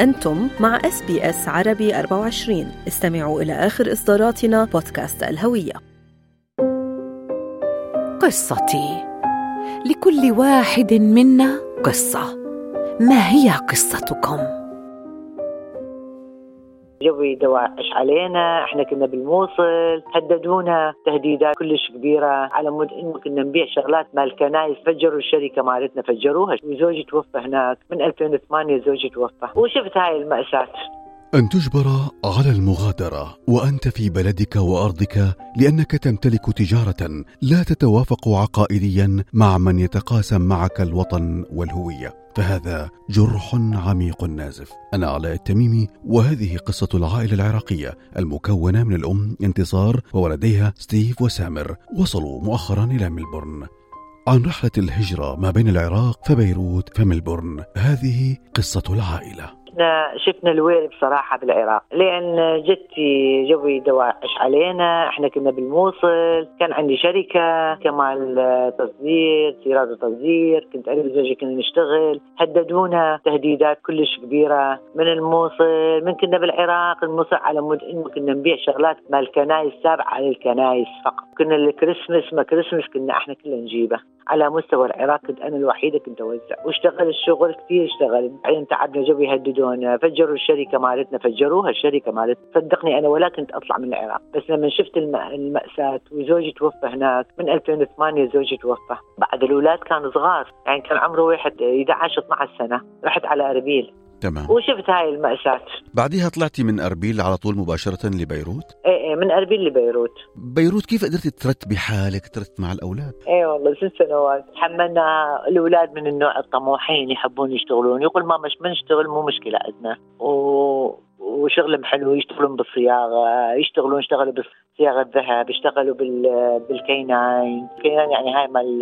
أنتم مع إس بي إس عربي 24 استمعوا إلى آخر إصداراتنا بودكاست الهوية. قصتي. لكل واحد منا قصة. ما هي قصتكم؟ جوي دواعش علينا؟ إحنا كنا بالموصل هددونا تهديدات كلش كبيرة على مود إنه كنا نبيع شغلات مال كنايس فجروا الشركة مالتنا فجروها. وزوجي توفى هناك من 2008 زوجي توفى. وشفت هاي المأساة. أن تجبر على المغادرة وأنت في بلدك وأرضك لأنك تمتلك تجارة لا تتوافق عقائديا مع من يتقاسم معك الوطن والهوية. فهذا جرح عميق نازف. أنا علاء التميمي وهذه قصة العائلة العراقية المكونة من الأم انتصار وولديها ستيف وسامر. وصلوا مؤخرا إلى ملبورن. عن رحلة الهجرة ما بين العراق فبيروت فملبورن. هذه قصة العائلة. شفنا شفنا الويل بصراحة بالعراق لأن جدتي جوي دواعش علينا إحنا كنا بالموصل كان عندي شركة كمال تصدير سيارات وتصدير كنت أنا وزوجي كنا نشتغل هددونا تهديدات كلش كبيرة من الموصل من كنا بالعراق الموصل على مود إنه كنا نبيع شغلات مال كنايس تابعه للكنايس فقط. كنا الكريسماس ما كريسماس كنا إحنا كلنا نجيبه. على مستوى العراق كنت أنا الوحيدة كنت أوزع. واشتغل الشغل كثير اشتغل. بعدين تعبنا جو يهددونا فجروا الشركة مالتنا فجروها الشركة مالتنا. صدقني أنا ولا كنت أطلع من العراق. بس لما شفت الم... المأساة وزوجي توفى هناك من 2008 زوجي توفى. بعد الأولاد كانوا صغار. يعني كان عمره واحد 11 12 سنة. رحت على اربيل تمام. وشفت هاي المأساة. بعدها طلعتي من أربيل على طول مباشرة لبيروت؟ إيه إيه من أربيل لبيروت. بيروت كيف قدرتي ترتبي حالك ترتبي مع الأولاد؟ إيه والله ست سنوات حملنا الأولاد من النوع الطموحين يحبون يشتغلون. يقول ماما ما نشتغل؟ مو مشكلة عندنا. و... وشغلهم حلو يشتغلون بالصياغة يشتغلون اشتغلوا بصياغه ذهب اشتغلوا بال... بال canine. ال canine يعني هاي مال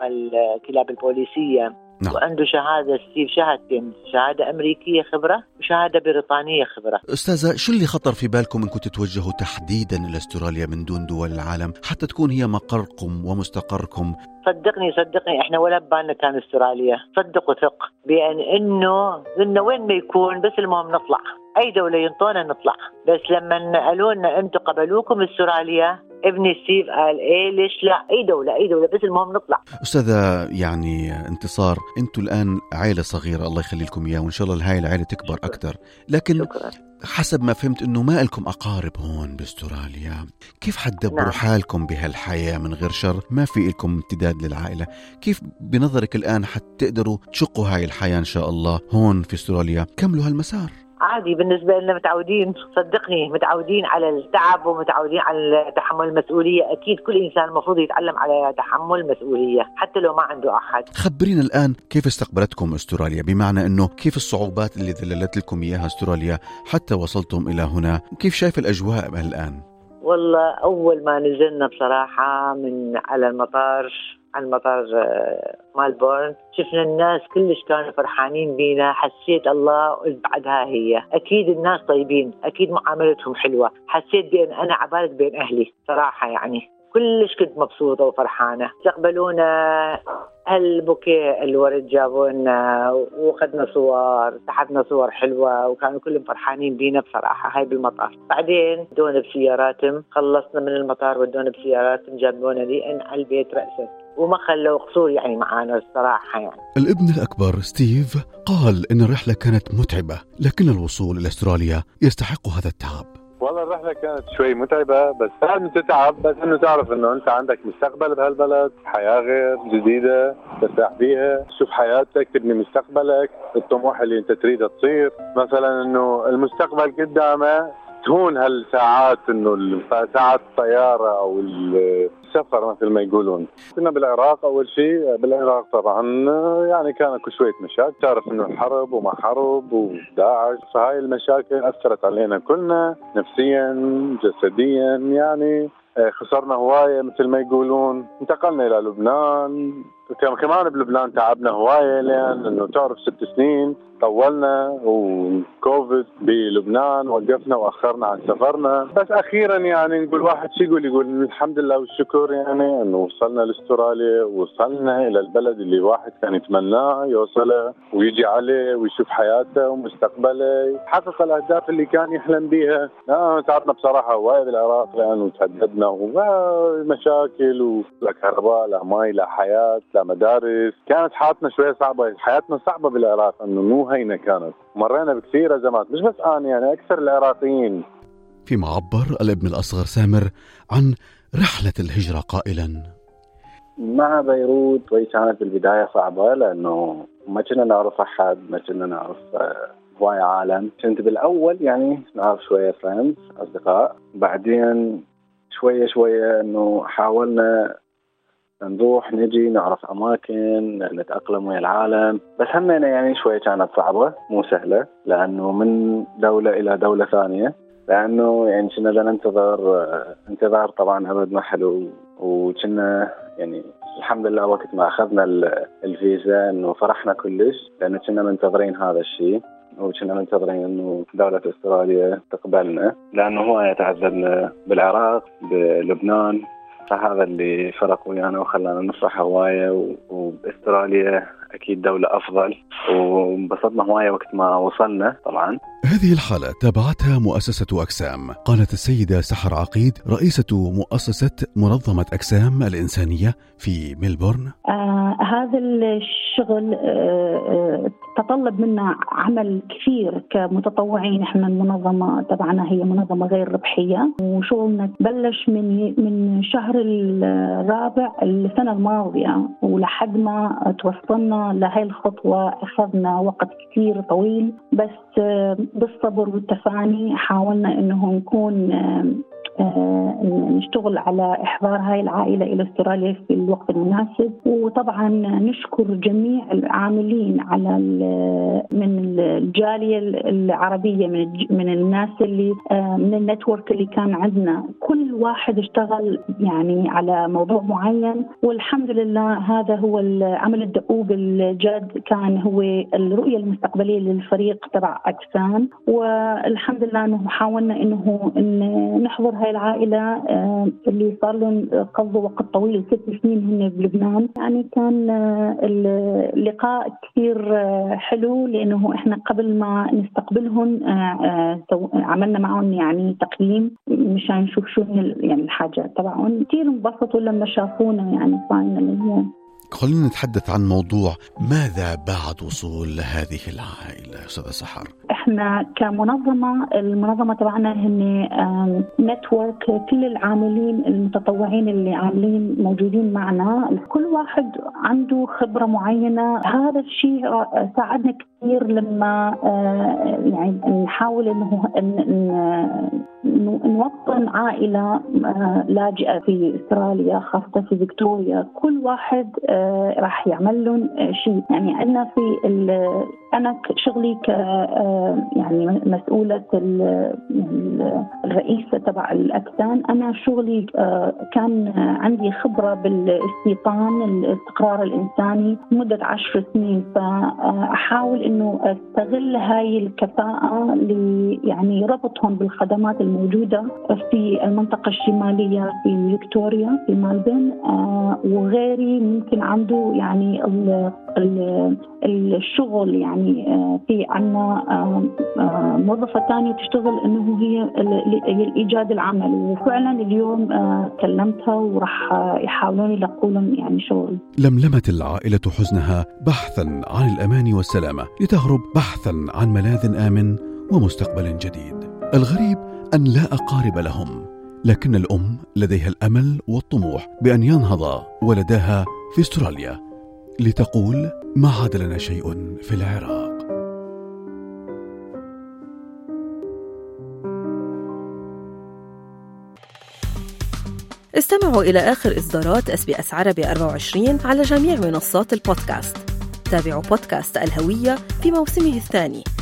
مال الكلاب البوليسية. نعم. وعنده شهادة ستيف شهادتين شهادة أمريكية خبرة وشهادة بريطانية خبرة. أستاذة شو اللي خطر في بالكم أنكم تتوجهوا تحديدا إلى أستراليا من دون دول العالم حتى تكون هي مقركم ومستقركم؟ صدقني صدقني إحنا ولا ببالنا كان أستراليا. صدق وثق بأن إنه قلنا وين ما يكون بس المهم نطلع. أي دولة ينطونا نطلع. بس لما قالوا لنا أنتم قبلوكم استراليا ابني ستيف قال إيه ليش لا؟ أي دولة أي دولة بس المهم نطلع. أستاذة يعني انتصار أنتم الآن عائلة صغيرة الله يخلي لكم إياه وإن شاء الله هاي العائلة تكبر أكثر. لكن شكرا. حسب ما فهمت إنه ما لكم أقارب هون بأستراليا. كيف حتدبروا نعم. حالكم بهالحياة من غير شر؟ ما في لكم امتداد للعائلة. كيف بنظرك الآن حتقدروا تشقوا هاي الحياة إن شاء الله هون في أستراليا؟ كملوا هالمسار. عادي بالنسبة لنا متعودين صدقني متعودين على التعب ومتعودين على تحمل المسؤولية. أكيد كل إنسان المفروض يتعلم على تحمل المسؤولية حتى لو ما عنده أحد. خبرينا الآن كيف استقبلتكم أستراليا بمعنى إنه كيف الصعوبات اللي ذللت لكم إياها أستراليا حتى وصلتم إلى هنا؟ كيف شايف الأجواء الآن؟ والله أول ما نزلنا بصراحة من على المطار على المطار آه، مالبورن شفنا الناس كلش كانوا فرحانين بينا. حسيت الله بعدها هي. أكيد الناس طيبين. أكيد معاملتهم حلوة. حسيت بأن أنا عبالك بين أهلي صراحة يعني. كلش كنت مبسوطة وفرحانة. استقبلونا هالبوكيه الورد جابوا لنا وأخذنا صور سحبنا صور حلوة وكانوا كلهم فرحانين بينا بصراحة. هاي بالمطار. بعدين ودونا بسياراتهم خلصنا من المطار ودونا بسياراتهم جابونا لين على البيت راسا. وما خلوا قصور يعني معانا الصراحة يعني. الابن الأكبر ستيف قال إن الرحلة كانت متعبة لكن الوصول إلى أستراليا يستحق هذا التعب. والله الرحلة كانت شوي متعبة بس ما تتعب؟ بس إنه تعرف إنه أنت عندك مستقبل بهالبلد حياة غير جديدة ترتاح فيها تشوف حياتك تبني مستقبلك الطموح اللي أنت تريدها تصير. مثلا إنه المستقبل قدامه تهون هالساعات إنه ساعات الطيارة أو السفر مثل ما يقولون. كنا بالعراق أول شيء بالعراق طبعا يعني كان اكو شوية مشاكل. تعرف إنه الحرب وما حرب وداعش فهاي المشاكل أثرت علينا كلنا نفسيا جسديا يعني آه، خسرنا هواية مثل ما يقولون. انتقلنا إلى لبنان. كم- كمان بلبنان تعبنا هواية لأن إنه تعرف ست سنين طولنا وكوفيد بلبنان وقفنا وأخرنا عن سفرنا. بس أخيرا يعني نقول واحد شو يقول يقول الحمد لله والشكر يعني انه وصلنا لأستراليا وصلنا إلى البلد اللي واحد كان يتمناه يوصله ويجي عليه ويشوف حياته ومستقبله. يحقق الأهداف اللي كان يحلم بها آه تعبنا بصراحة وايد بالعراق لأنه تهددنا ومشاكل ولا كهرباء لا ماي لا حياة لا مدارس. كانت حياتنا شوية صعبة. حياتنا صعبة بالعراق إنه مو هينة كانت. مرينا بكثير ازمات مش بس أنا يعني أكثر العراقيين فيما عبر الابن الأصغر سامر عن رحلة الهجرة قائلا. مع بيروت وهي كانت بالبدايه صعبة لأنه ما كنا نعرف أحد ما كنا نعرف آه، هواي عالم. كنت بالأول يعني نعرف شوية friends أصدقاء. بعدين شوية شوية إنه حاولنا نروح نجي نعرف أماكن نتأقلم ويا العالم. بس همنا يعني شوية كانت صعبة مو سهلة لأنه من دولة إلى دولة ثانية. لأنه يعني كنا ننتظر انتظار طبعا ابد ما حلو وكنا يعني الحمد لله وقت ما أخذنا الفيزا إنه فرحنا كلش لأنه كنا منتظرين هذا الشيء وكنا منتظرين إنه دولة أستراليا تقبلنا. لأنه هو تعذبنا بالعراق بلبنان. فهذا اللي فرق ويانا وخلانا نفرح هواية وبأستراليا أكيد دولة أفضل. وانبسطنا هواية وقت ما وصلنا طبعا. هذه الحالة تابعتها مؤسسة أكسام قالت السيدة سحر عقيد رئيسة مؤسسة منظمة أكسام الإنسانية في ميلبورن. آه هذا الشغل آه, آه، تطلب منا عمل كثير كمتطوعين. إحنا المنظمة تبعنا هي منظمة غير ربحية. وشغلنا بلش من من شهر الرابع السنة الماضية ولحد ما توصلنا لهي الخطوة أخذنا وقت كثير طويل. بس آه بالصبر والتفاني حاولنا إنه نكون آه، نشتغل على إحضار هاي العائلة إلى استراليا في الوقت المناسب. وطبعا نشكر جميع العاملين على من الجالية العربية من من الناس اللي آه، من النتورك اللي كان عندنا. كل واحد اشتغل يعني على موضوع معين والحمد لله هذا هو العمل الدؤوب الجاد كان هو الرؤية المستقبلية للفريق تبع أجسام. والحمد لله إنه حاولنا إنه إن نحضر هاي العائلة آه، اللي صار لهم قضوا وقت طويل ست سنين هن بلبنان. يعني كان آه، اللقاء كثير آه، حلو لأنه إحنا قبل ما نستقبلهم عملنا معهم يعني تقييم مشان نشوف شو يعني الحاجات تبعهم. كثير انبسطوا لما شافونا يعني فاينلي خلينا نتحدث عن موضوع ماذا بعد وصول هذه العائلة أستاذة سحر؟ إحنا كمنظمة المنظمة تبعنا هن نتورك كل العاملين المتطوعين اللي عاملين موجودين معنا. كل واحد عنده خبرة معينة. هذا الشيء ساعدنا كثير لما آه، يعني نحاول إنه نوطن عائلة آه، لاجئة في استراليا خاصة في فيكتوريا. كل واحد آه، راح يعمل لهم شيء. يعني عندنا في أنا شغلي ك يعني مسؤولة الرئيسة تبع الأكسان. أنا شغلي كان عندي خبرة بالاستيطان الاستقرار الإنساني مده عشر سنين. فاحاول إنه أستغل هاي الكفاءة ل يعني ربطهم بالخدمات الموجودة في المنطقة الشمالية في فيكتوريا في مالبن وغيري ممكن عنده يعني الشغل يعني في عنا موظفة ثانية تشتغل إنه هي ايجاد العمل وفعلا اليوم كلمتها وراح يحاولون يلقوا لهم يعني شغل. لملمت العائلة حزنها بحثا عن الأمان والسلامة لتهرب بحثا عن ملاذ آمن ومستقبل جديد. الغريب أن لا أقارب لهم لكن الأم لديها الأمل والطموح بأن ينهض ولداها في أستراليا. لتقول ما عاد لنا شيء في العراق. استمعوا إلى آخر إصدارات اس بي إس عربي 24 على جميع منصات البودكاست. تابعوا بودكاست الهوية في موسمه الثاني.